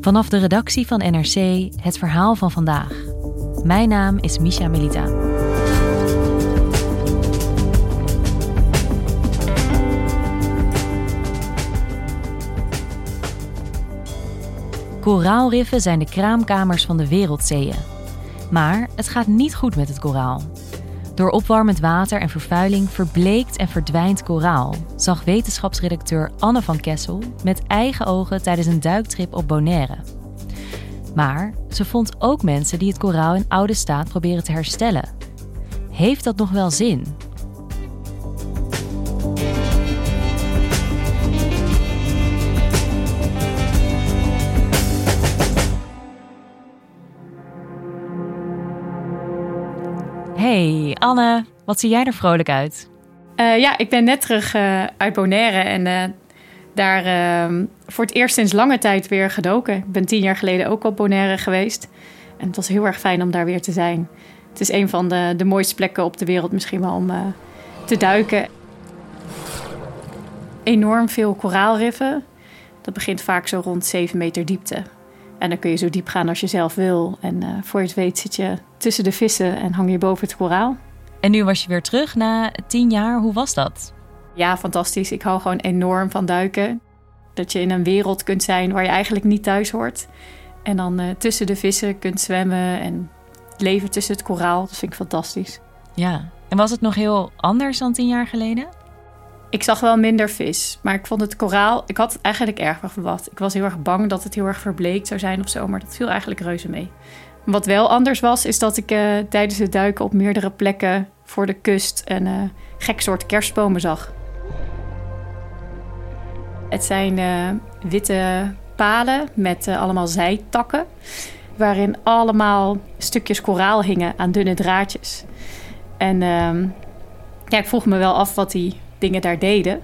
Vanaf de redactie van NRC het verhaal van vandaag. Mijn naam is Misha Melita. Koraalriffen zijn de kraamkamers van de wereldzeeën. Maar het gaat niet goed met het koraal. Door opwarmend water en vervuiling verbleekt en verdwijnt koraal, zag wetenschapsredacteur Anne van Kessel met eigen ogen tijdens een duiktrip op Bonaire. Maar ze vond ook mensen die het koraal in oude staat proberen te herstellen. Heeft dat nog wel zin? Hey Anne, wat zie jij er vrolijk uit? Uh, ja, ik ben net terug uh, uit Bonaire en uh, daar ehm, voor het eerst sinds lange tijd weer gedoken. Ik ben tien jaar geleden ook op Bonaire geweest. En het was heel erg fijn om daar weer te zijn. Het is een van de, de mooiste plekken op de wereld misschien wel om te duiken. Enorm veel koraalriffen. Dat begint vaak zo rond 7 meter diepte. En dan kun je zo diep gaan als je zelf wil. En uh, voor je het weet zit je tussen de vissen en hang je boven het koraal. En nu was je weer terug na tien jaar. Hoe was dat? Ja, fantastisch. Ik hou gewoon enorm van duiken. Dat je in een wereld kunt zijn waar je eigenlijk niet thuis hoort. En dan uh, tussen de vissen kunt zwemmen en leven tussen het koraal. Dat vind ik fantastisch. Ja. En was het nog heel anders dan tien jaar geleden? Ik zag wel minder vis, maar ik vond het koraal... Ik had eigenlijk erg verwacht. Ik was heel erg bang dat het heel erg verbleekt zou zijn of zo, maar dat viel eigenlijk reuze mee. Wat wel anders was, is dat ik uh, tijdens het duiken op meerdere plekken voor de kust een uh, gek soort kerstbomen zag. Het zijn uh, witte palen met allemaal zijtakken, waarin allemaal stukjes koraal hingen aan dunne draadjes. En ehm, ja, ik vroeg me wel af wat die dingen daar deden.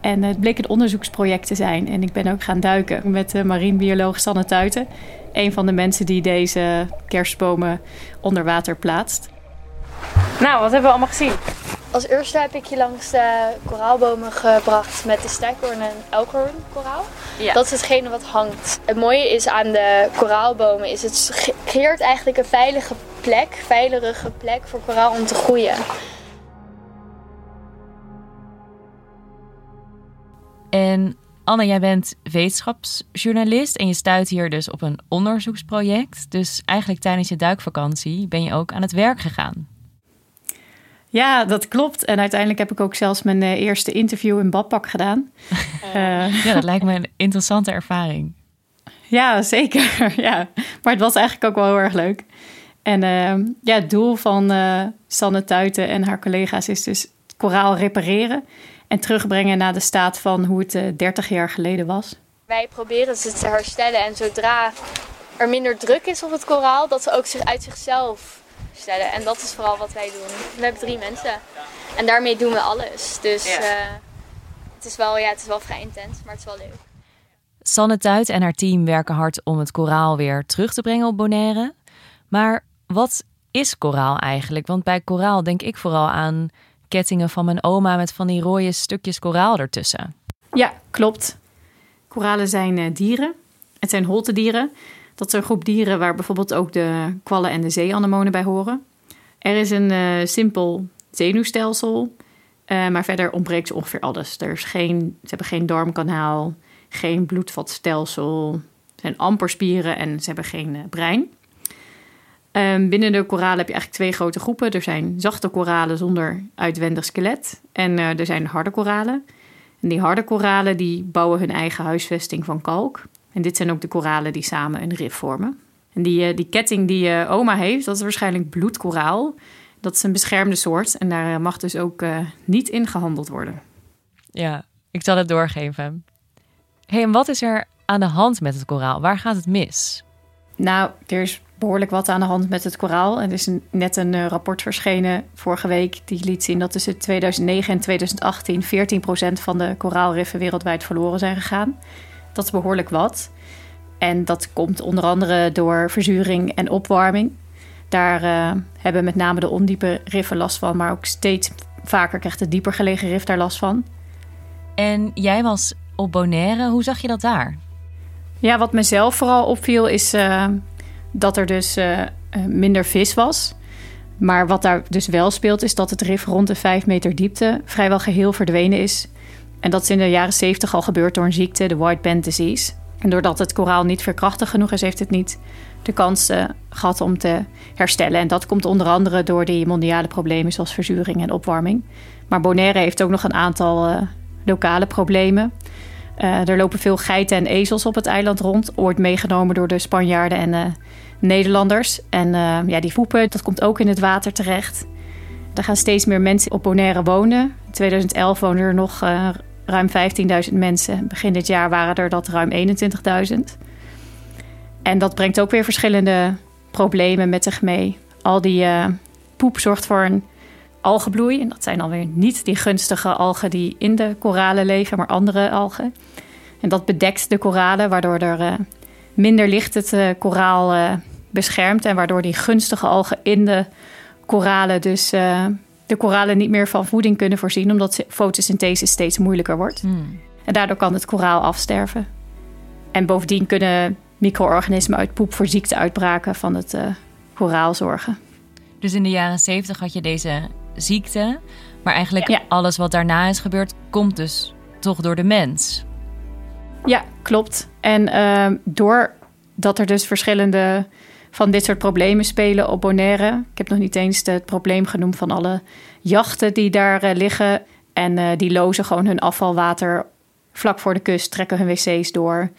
En het bleek een onderzoeksproject te zijn. En ik ben ook gaan duiken met de marinebioloog Sanne Tuiten. Een van de mensen die deze kerstbomen onder water plaatst. Nou, wat hebben we allemaal gezien? Als eerste heb ik je langs de koraalbomen gebracht met de stijkhoorn en elkhorn koraal. Ja. Dat is hetgene wat hangt. Het mooie is aan de koraalbomen is het creëert eigenlijk een veilige plek, veilige plek voor koraal om te groeien. En Anne, jij bent wetenschapsjournalist en je stuit hier dus op een onderzoeksproject. Dus eigenlijk tijdens je duikvakantie ben je ook aan het werk gegaan. Ja, dat klopt. En uiteindelijk heb ik ook zelfs mijn eh, eerste interview in badpak gedaan. Uh, ja, dat lijkt me een interessante ervaring. Ja, zeker. Ja. Maar het was eigenlijk ook wel heel erg leuk. En uh, ja, het doel van Sanne Tuiten en haar collega's is dus koraal repareren en terugbrengen naar de staat van hoe het 30 eh, jaar geleden was. Wij proberen ze te herstellen en zodra er minder druk is op het koraal, dat ze ook zich uit zichzelf herstellen. En dat is vooral wat wij doen. We hebben drie mensen en daarmee doen we alles. Dus uh, het, is wel, ja, het is wel vrij intens, maar het is wel leuk. Sanne Tuit en haar team werken hard om het koraal weer terug te brengen op Bonaire. Maar wat is koraal eigenlijk? Want bij koraal denk ik vooral aan kettingen van mijn oma met van die rode stukjes koraal ertussen. Ja, klopt. Koralen zijn uh, dieren. Het zijn holtedieren. Dat is een groep dieren waar bijvoorbeeld ook de kwallen en de zeeanemonen bij horen. Er is een uh, simpel zenuwstelsel, uh, maar verder ontbreekt ongeveer alles. Er is geen, ze hebben geen darmkanaal, geen bloedvatstelsel, ze zijn amper spieren en ze hebben geen brein. Um, binnen de koralen heb je eigenlijk twee grote groepen. Er zijn zachte koralen zonder uitwendig skelet en uh, er zijn harde koralen. En die harde koralen die bouwen hun eigen huisvesting van kalk. En dit zijn ook de koralen die samen een rif vormen. En die, uh, die ketting die uh, oma heeft, dat is waarschijnlijk bloedkoraal. Dat is een beschermde soort en daar mag dus ook niet in gehandeld worden. Ja, ik zal het doorgeven. hey, en wat is er aan de hand met het koraal? Waar gaat het mis? Nou, er is behoorlijk wat aan de hand met het koraal. Er is net een uh, rapport verschenen vorige week die liet zien dat tussen 2009 en 2018 14% van de koraalriffen wereldwijd verloren zijn gegaan. Dat is behoorlijk wat. En dat komt onder andere door verzuring en opwarming. Daar uh, hebben met name de ondiepe riffen last van, maar ook steeds vaker krijgt de dieper gelegen rif daar last van. En jij was op Bonaire. Hoe zag je dat daar? Ja, wat mezelf vooral opviel is uh, dat er dus uh, minder vis was. Maar wat daar dus wel speelt, is dat het rif rond de 5 meter diepte vrijwel geheel verdwenen is. En dat is in de jaren 70 al gebeurd door een ziekte, de white band disease. En doordat het koraal niet verkrachtig genoeg is, heeft het niet de kans uh, gehad om te herstellen. En dat komt onder andere door die mondiale problemen zoals verzuring en opwarming. Maar Bonaire heeft ook nog een aantal lokale problemen. Uh, er lopen veel geiten en ezels op het eiland rond, ooit meegenomen door de Spanjaarden en Nederlanders. En ja, die voepen, dat komt ook in het water terecht. Er gaan steeds meer mensen op Bonaire wonen. In 2011 woonden er nog ruim 15.000 mensen. Begin dit jaar waren er dat ruim 21.000. En dat brengt ook weer verschillende problemen met zich mee. Al die poep zorgt voor een algenbloei. En dat zijn alweer niet die gunstige algen die in de koralen leven, maar andere algen. En dat bedekt de koralen, waardoor er uh, minder licht het uh, koraal beschermt. En waardoor die gunstige algen in de koralen dus de koralen niet meer van voeding kunnen voorzien, omdat fotosynthese steeds moeilijker wordt. Hmm. En daardoor kan het koraal afsterven. En bovendien kunnen micro-organismen uit poep voor ziekteuitbraken van het koraal zorgen. Dus in de jaren 70 had je deze ziekte, maar eigenlijk alles wat daarna is gebeurd, komt dus toch door de mens. Ja, klopt. En uh, doordat er dus verschillende van dit soort problemen spelen op Bonaire. Ik heb nog niet eens het probleem genoemd van alle jachten die daar uh, liggen. En uh, die lozen gewoon hun afvalwater vlak voor de kust, trekken hun wc's door.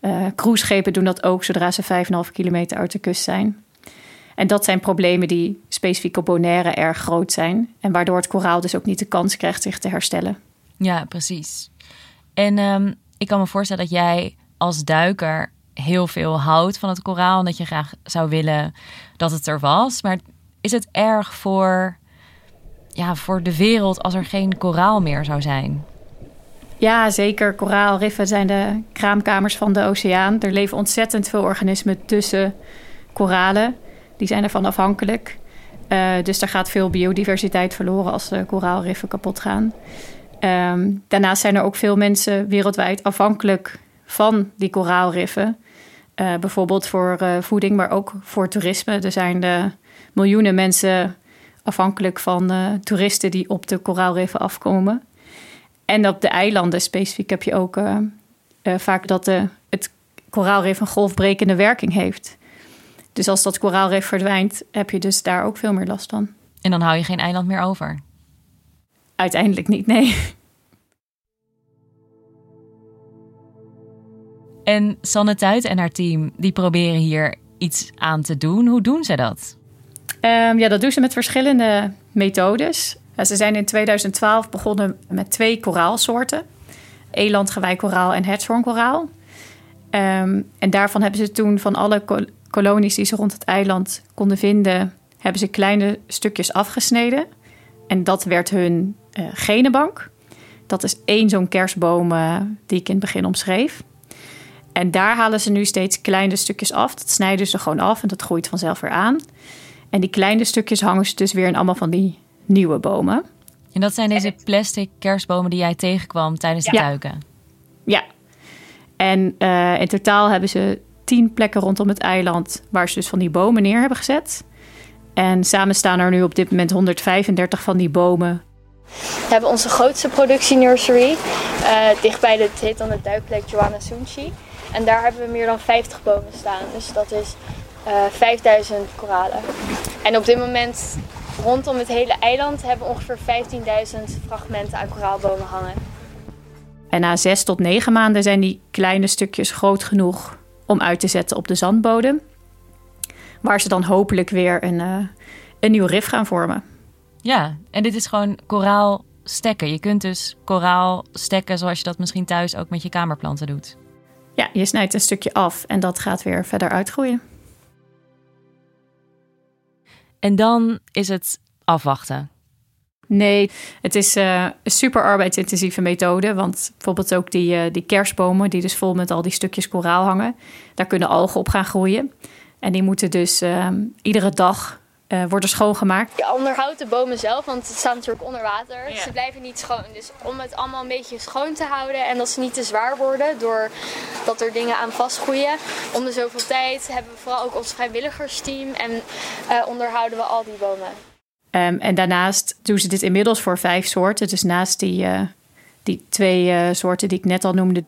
Uh, cruiseschepen doen dat ook zodra ze 5,5 kilometer uit de kust zijn. En dat zijn problemen die specifiek op Bonaire erg groot zijn. En waardoor het koraal dus ook niet de kans krijgt zich te herstellen. Ja, precies. En um, ik kan me voorstellen dat jij als duiker heel veel houdt van het koraal. En dat je graag zou willen dat het er was. Maar is het erg voor, ja, voor de wereld als er geen koraal meer zou zijn? Ja, zeker. Koraalriffen zijn de kraamkamers van de oceaan. Er leven ontzettend veel organismen tussen koralen. Die zijn ervan afhankelijk. Uh, dus daar gaat veel biodiversiteit verloren als de koraalriffen kapot gaan. Um, daarnaast zijn er ook veel mensen wereldwijd afhankelijk van die koraalriffen. Uh, bijvoorbeeld voor uh, voeding, maar ook voor toerisme. Er zijn miljoenen mensen afhankelijk van toeristen die op de koraalriffen afkomen. En op de eilanden specifiek heb je ook vaak dat de, het koraalrif een golfbrekende werking heeft. Dus als dat koraalrif verdwijnt, heb je dus daar ook veel meer last van. En dan hou je geen eiland meer over? Uiteindelijk niet, nee. En Sanne Tuit en haar team, die proberen hier iets aan te doen. Hoe doen ze dat? Um, ja, dat doen ze met verschillende methodes. Ze zijn in 2012 begonnen met twee koraalsoorten: elandgewijkoraal en hertshoornkoraal. Um, en daarvan hebben ze toen van alle kolonies die ze rond het eiland konden vinden, hebben ze kleine stukjes afgesneden. En dat werd hun uh, genenbank. Dat is één zo'n kerstboom uh, die ik in het begin omschreef. En daar halen ze nu steeds kleine stukjes af. Dat snijden ze gewoon af en dat groeit vanzelf weer aan. En die kleine stukjes hangen ze dus weer in allemaal van die nieuwe bomen. En dat zijn deze plastic kerstbomen die jij tegenkwam tijdens het ja. duiken? Ja. En uh, in totaal hebben ze tien plekken rondom het eiland waar ze dus van die bomen neer hebben gezet. En samen staan er nu op dit moment 135 van die bomen. We hebben onze grootste productienursery. Uh, dichtbij de, het heet dan de duikplek Joanna Sunchi. En daar hebben we meer dan 50 bomen staan. Dus dat is uh, 5000 koralen. En op dit moment rondom het hele eiland hebben ongeveer 15.000 fragmenten aan koraalbomen hangen. En na zes tot negen maanden zijn die kleine stukjes groot genoeg om uit te zetten op de zandbodem. Waar ze dan hopelijk weer een, uh, een nieuw rif gaan vormen. Ja, en dit is gewoon koraal stekken. Je kunt dus koraal stekken zoals je dat misschien thuis ook met je kamerplanten doet. Ja, je snijdt een stukje af en dat gaat weer verder uitgroeien. En dan is het afwachten. Nee, het is uh, een super arbeidsintensieve methode. Want bijvoorbeeld ook die, uh, die kerstbomen, die dus vol met al die stukjes koraal hangen, daar kunnen algen op gaan groeien. En die moeten dus uh, iedere dag uh, worden schoongemaakt. Je onderhoudt de bomen zelf, want het staat natuurlijk onder water. Ze blijven niet schoon. Dus om het allemaal een beetje schoon te houden en dat ze niet te zwaar worden doordat er dingen aan vastgroeien. Om de zoveel tijd hebben we vooral ook ons vrijwilligersteam en uh, onderhouden we al die bomen. Um, en daarnaast doen ze dit inmiddels voor vijf soorten. Dus naast die, uh, die twee soorten die ik net al noemde.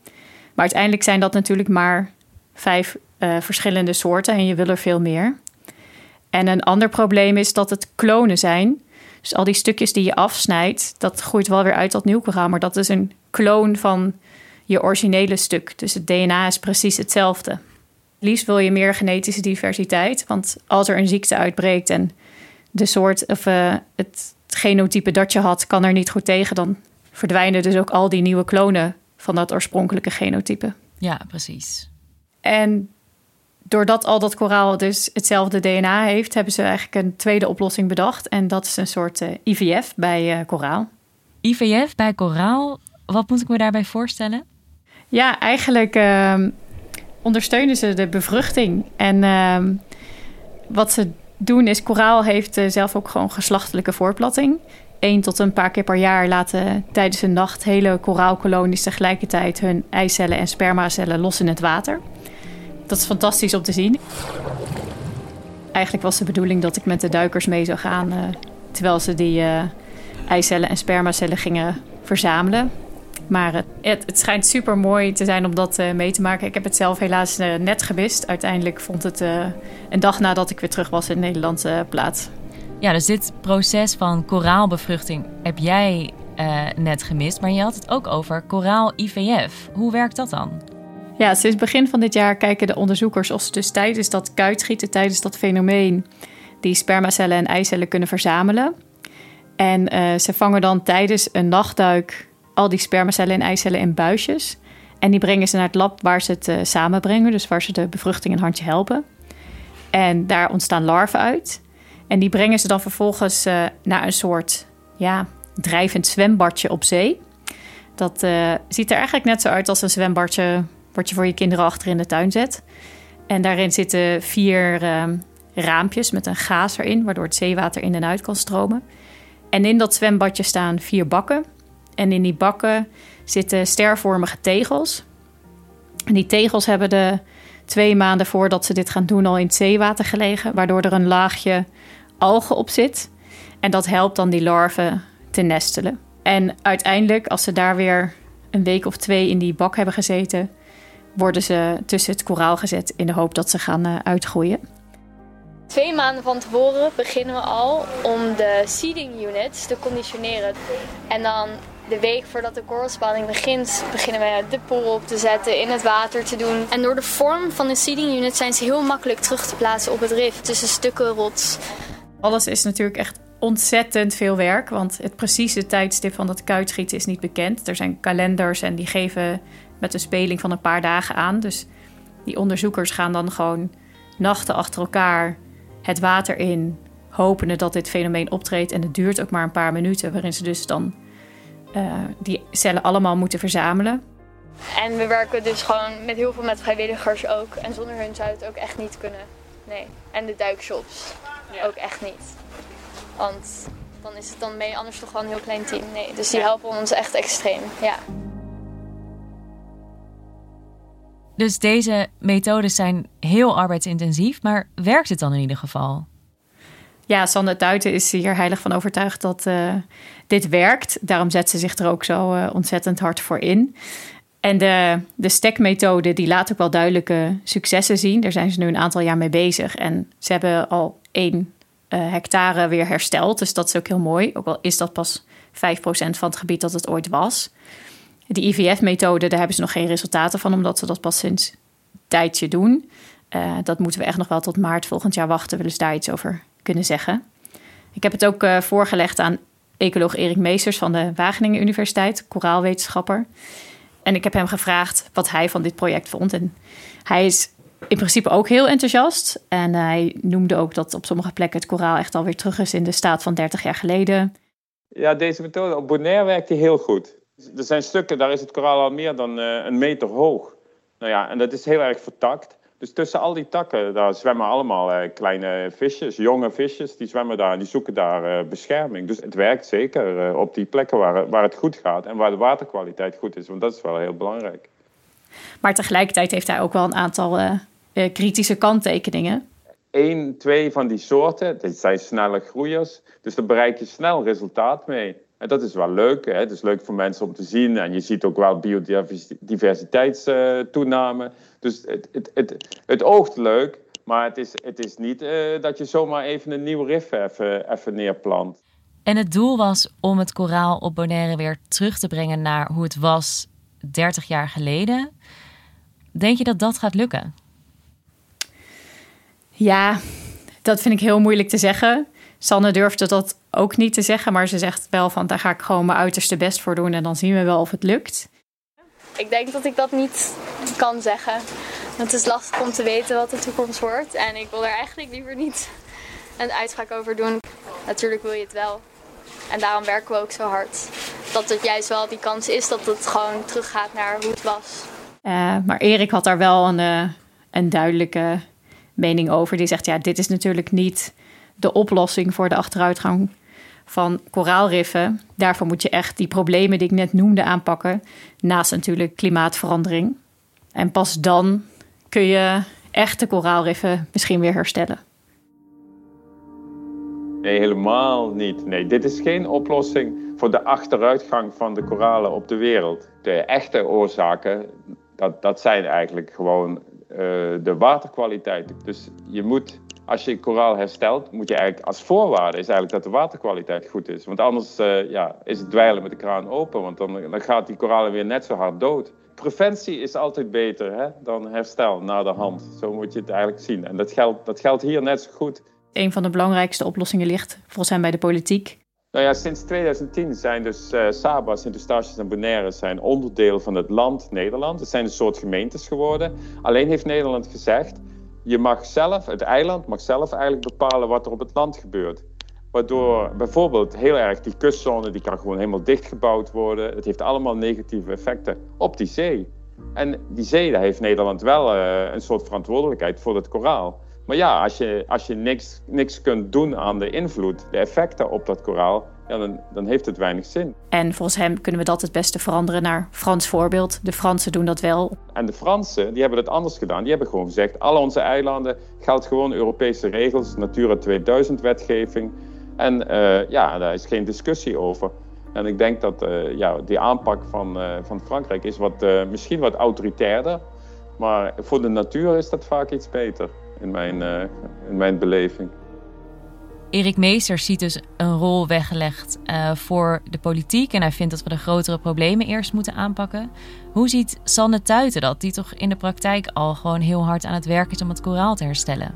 Maar uiteindelijk zijn dat natuurlijk maar vijf verschillende soorten en je wil er veel meer. En een ander probleem is dat het klonen zijn. Dus al die stukjes die je afsnijdt, dat groeit wel weer uit tot nieuw koraal. Maar dat is een kloon van je originele stuk. Dus het DNA is precies hetzelfde. Liefst wil je meer genetische diversiteit. Want als er een ziekte uitbreekt en de soort of uh, het genotype dat je had, kan er niet goed tegen, dan verdwijnen dus ook al die nieuwe klonen van dat oorspronkelijke genotype. Ja, precies. En doordat al dat koraal dus hetzelfde DNA heeft, hebben ze eigenlijk een tweede oplossing bedacht. En dat is een soort uh, eh, IVF bij uh, koraal. IVF bij koraal, wat moet ik me daarbij voorstellen? Ja, eigenlijk uh, ondersteunen ze de bevruchting. En ehm, wat ze doen is, koraal heeft uh, zelf ook gewoon geslachtelijke voortplanting. Eén tot een paar keer per jaar laten tijdens een nacht hele koraalkolonies tegelijkertijd hun eicellen en spermacellen los in het water. Dat is fantastisch om te zien. Eigenlijk was de bedoeling dat ik met de duikers mee zou gaan... Uh, terwijl ze die uh, eicellen en spermacellen gingen verzamelen. Maar het, het, schijnt super mooi te zijn om dat uh, mee te maken. Ik heb het zelf helaas net gemist. Uiteindelijk vond het een dag nadat ik weer terug was in Nederland plaats. Ja, dus dit proces van koraalbevruchting heb jij net gemist. Maar je had het ook over koraal IVF. Hoe werkt dat dan? Ja, sinds begin van dit jaar kijken de onderzoekers of ze dus tijdens dat kuitschieten, tijdens dat fenomeen, die spermacellen en eicellen kunnen verzamelen. En uh, ze vangen dan tijdens een nachtduik al die spermacellen en eicellen in buisjes. En die brengen ze naar het lab waar ze het uh, samenbrengen, dus waar ze de bevruchting een handje helpen. En daar ontstaan larven uit. En die brengen ze dan vervolgens uh, naar een soort ja, drijvend zwembadje op zee. Dat ziet er eigenlijk net zo uit als een zwembadje wat je voor je kinderen achter in de tuin zet. En daarin zitten vier uh, raampjes met een gaas erin, waardoor het zeewater in en uit kan stromen. En in dat zwembadje staan vier bakken. En in die bakken zitten stervormige tegels. En die tegels hebben de twee maanden voordat ze dit gaan doen al in het zeewater gelegen, waardoor er een laagje algen op zit. En dat helpt dan die larven te nestelen. En uiteindelijk, als ze daar weer een week of twee in die bak hebben gezeten, worden ze tussen het koraal gezet in de hoop dat ze gaan uh, uitgroeien. Twee maanden van tevoren beginnen we al om de seeding units te conditioneren. En dan de week voordat de korrelspanning begint, beginnen we de pool op te zetten, in het water te doen. En door de vorm van de seeding unit zijn ze heel makkelijk terug te plaatsen op het rif tussen stukken rots. Alles is natuurlijk echt ontzettend veel werk, want het precieze tijdstip van dat kuitschieten is niet bekend. Er zijn kalenders en die geven met een speling van een paar dagen aan. Dus die onderzoekers gaan dan gewoon nachten achter elkaar het water in, hopende dat dit fenomeen optreedt. En het duurt ook maar een paar minuten, waarin ze dus dan uh, die cellen allemaal moeten verzamelen. En we werken dus gewoon met heel veel met vrijwilligers ook. En zonder hun zou het ook echt niet kunnen. Nee. En de duikshops ook echt niet. Want dan is het dan mee anders toch wel een heel klein team. Nee, dus die helpen ons echt extreem. Ja. Dus deze methodes zijn heel arbeidsintensief, maar werkt het dan in ieder geval? Ja, Sander Duiten is hier heilig van overtuigd dat uh, dit werkt. Daarom zet ze zich er ook zo uh, ontzettend hard voor in. En de, de stekmethode die laat ook wel duidelijke successen zien. Daar zijn ze nu een aantal jaar mee bezig. En ze hebben al één uh, hectare weer hersteld. Dus dat is ook heel mooi. Ook al is dat pas 5% van het gebied dat het ooit was. De IVF-methode, daar hebben ze nog geen resultaten van, omdat ze dat pas sinds een tijdje doen. Dat moeten we echt nog wel tot maart volgend jaar wachten, willen daar iets over kunnen zeggen. Ik heb het ook uh, voorgelegd aan ecoloog Erik Meesters van de Wageningen Universiteit, koraalwetenschapper. En ik heb hem gevraagd wat hij van dit project vond. En hij is in principe ook heel enthousiast. En hij noemde ook dat op sommige plekken het koraal echt alweer terug is in de staat van 30 jaar geleden. Ja, deze methode op Bonaire werkt heel goed. Er zijn stukken, daar is het koraal al meer dan uh, een meter hoog. Nou ja, en dat is heel erg vertakt. Dus tussen al die takken, daar zwemmen allemaal eh, kleine visjes, jonge visjes, die zwemmen daar en die zoeken daar uh, bescherming. Dus het werkt zeker uh, op die plekken waar, waar het goed gaat en waar de waterkwaliteit goed is, want dat is wel heel belangrijk. Maar tegelijkertijd heeft hij ook wel een aantal kritische kanttekeningen. Eén, twee van die soorten, dit zijn snelle groeiers, dus daar bereik je snel resultaat mee. En dat is wel leuk. Hè? Het is leuk voor mensen om te zien. En je ziet ook wel biodiversiteitstoename. Dus het, het, het, het oogt leuk. Maar het is, het is niet uh, dat je zomaar even een nieuw rif even, even neerplant. En het doel was om het koraal op Bonaire weer terug te brengen naar hoe het was 30 jaar geleden. Denk je dat dat gaat lukken? Ja, dat vind ik heel moeilijk te zeggen. Sanne durfde dat ook niet te zeggen, maar ze zegt wel van daar ga ik gewoon mijn uiterste best voor doen en dan zien we wel of het lukt. Ik denk dat ik dat niet kan zeggen. Het is lastig om te weten wat de toekomst wordt en ik wil er eigenlijk liever niet een uitspraak over doen. Natuurlijk wil je het wel. En daarom werken we ook zo hard. Dat het juist wel die kans is dat het gewoon teruggaat naar hoe het was. Uh, maar Erik had daar wel een, uh, een duidelijke mening over. Die zegt, ja, dit is natuurlijk niet de oplossing voor de achteruitgang van koraalriffen. Daarvoor moet je echt die problemen die ik net noemde aanpakken. Naast natuurlijk klimaatverandering. En pas dan kun je echte koraalriffen misschien weer herstellen. Nee, helemaal niet. Nee, dit is geen oplossing voor de achteruitgang van de koralen op de wereld. De echte oorzaken, dat, dat zijn eigenlijk gewoon de waterkwaliteit. Dus je moet als je koraal herstelt, moet je eigenlijk als voorwaarde is eigenlijk dat de waterkwaliteit goed is. Want anders uh, ja, is het dweilen met de kraan open, want dan, dan gaat die koralen weer net zo hard dood. Preventie is altijd beter hè, dan herstel na de hand. Zo moet je het eigenlijk zien. En dat geldt, dat geldt hier net zo goed. Een van de belangrijkste oplossingen ligt volgens hem bij de politiek. Nou ja, sinds 2010 zijn dus uh, Saba, Sint-Eustatius en Bonaire zijn onderdeel van het land Nederland. Het zijn een soort gemeentes geworden. Alleen heeft Nederland gezegd, je mag zelf, het eiland mag zelf eigenlijk bepalen wat er op het land gebeurt. Waardoor bijvoorbeeld heel erg die kustzone, die kan gewoon helemaal dichtgebouwd worden. Het heeft allemaal negatieve effecten op die zee. En die zee, daar heeft Nederland wel uh, een soort verantwoordelijkheid voor het koraal. Maar ja, als je, als je niks, niks kunt doen aan de invloed, de effecten op dat koraal, ja, dan, dan heeft het weinig zin. En volgens hem kunnen we dat het beste veranderen naar Frans voorbeeld. De Fransen doen dat wel. En de Fransen die hebben het anders gedaan. Die hebben gewoon gezegd, alle onze eilanden geldt gewoon Europese regels, Natura 2000 wetgeving. En uh, ja, daar is geen discussie over. En ik denk dat uh, ja, die aanpak van, uh, van Frankrijk is wat, misschien wat autoritairder. Maar voor de natuur is dat vaak iets beter in mijn, in mijn beleving. Erik Meesters ziet dus een rol weggelegd uh, voor de politiek. En hij vindt dat we de grotere problemen eerst moeten aanpakken. Hoe ziet Sanne Tuiten dat, die toch in de praktijk al gewoon heel hard aan het werk is om het koraal te herstellen?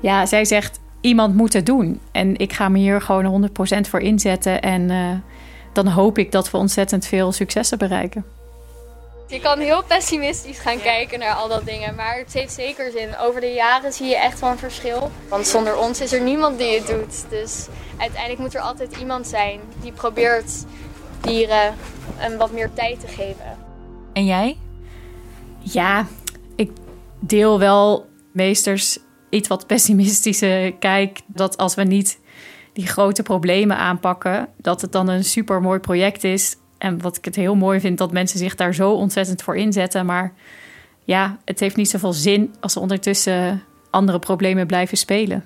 Ja, zij zegt iemand moet het doen. En ik ga me hier gewoon 100% voor inzetten. En uh, dan hoop ik dat we ontzettend veel successen bereiken. Je kan heel pessimistisch gaan kijken naar al dat dingen, maar het heeft zeker zin. Over de jaren zie je echt wel een verschil. Want zonder ons is er niemand die het doet. Dus uiteindelijk moet er altijd iemand zijn die probeert dieren een wat meer tijd te geven. En jij? Ja, ik deel wel meesters iets wat pessimistische kijk. Dat als we niet die grote problemen aanpakken, dat het dan een super mooi project is en wat ik het heel mooi vind, dat mensen zich daar zo ontzettend voor inzetten. Maar ja, het heeft niet zoveel zin als ze ondertussen andere problemen blijven spelen.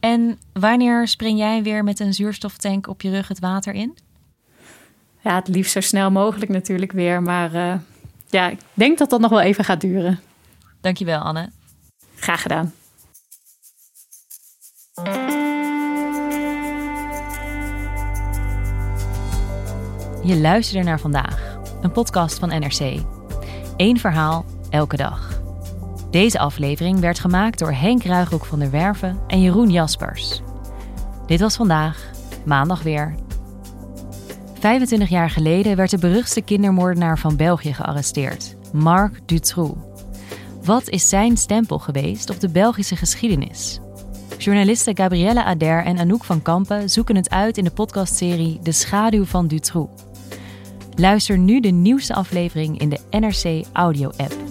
En wanneer spring jij weer met een zuurstoftank op je rug het water in? Ja, het liefst zo snel mogelijk natuurlijk weer. Maar uh, ja, ik denk dat dat nog wel even gaat duren. Dankjewel, Anne. Graag gedaan. Je luisterde naar vandaag, een podcast van NRC. Eén verhaal, elke dag. Deze aflevering werd gemaakt door Henk Ruigrok van der Werven en Jeroen Jaspers. Dit was vandaag, maandag weer. 25 jaar geleden werd de beruchtste kindermoordenaar van België gearresteerd, Marc Dutroux. Wat is zijn stempel geweest op de Belgische geschiedenis? Journalisten Gabrielle Ader en Anouk van Kampen zoeken het uit in de podcastserie De Schaduw van Dutroux. Luister nu de nieuwste aflevering in de NRC Audio-app.